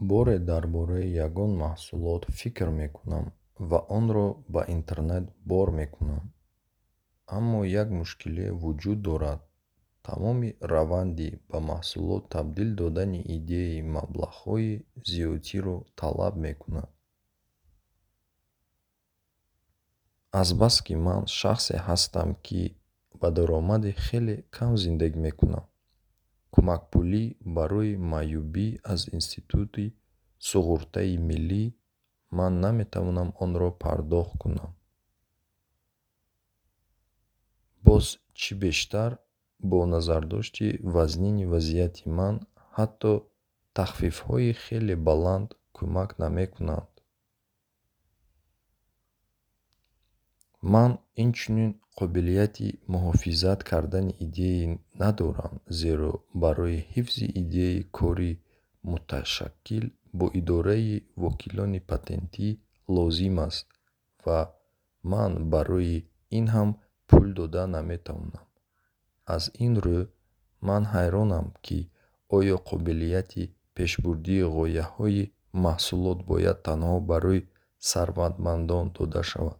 боре дар бораи ягон маҳсулот фикр мекунам ва онро ба интернет бор мекунам. Аммо як мушкилие вуҷуд дорад. Тамоми раванди ба маҳсулот табдил додани идеяи маблағҳои зиёдтиро талаб мекунад. Азбаски ман шахсе ҳастам ки ба даромади хеле кам зиндагӣ мекунам кӯмакпулӣ барои маъюбӣ аз институти суғуртаи миллӣ. Ман наметавонам онро пардохт кунам. Боз чӣ бештар? Бо назардошти вазнини вазъияти ман ҳатто тахфифҳои хеле баланд кӯмак намекунанд ман инчунин қобилияти муҳофизат кардани идея надорам зеро барои ҳифзи идеяи кори муташаккил бо идораи вокилони патентӣ лозим аст ва ман барои ин ҳам пул дода наметавонам. Аз ин рӯ ман ҳайронам ки оё қобилияти пешбурдии ғояҳои маҳсулот бояд танҳо барои сарватмандон дода шавад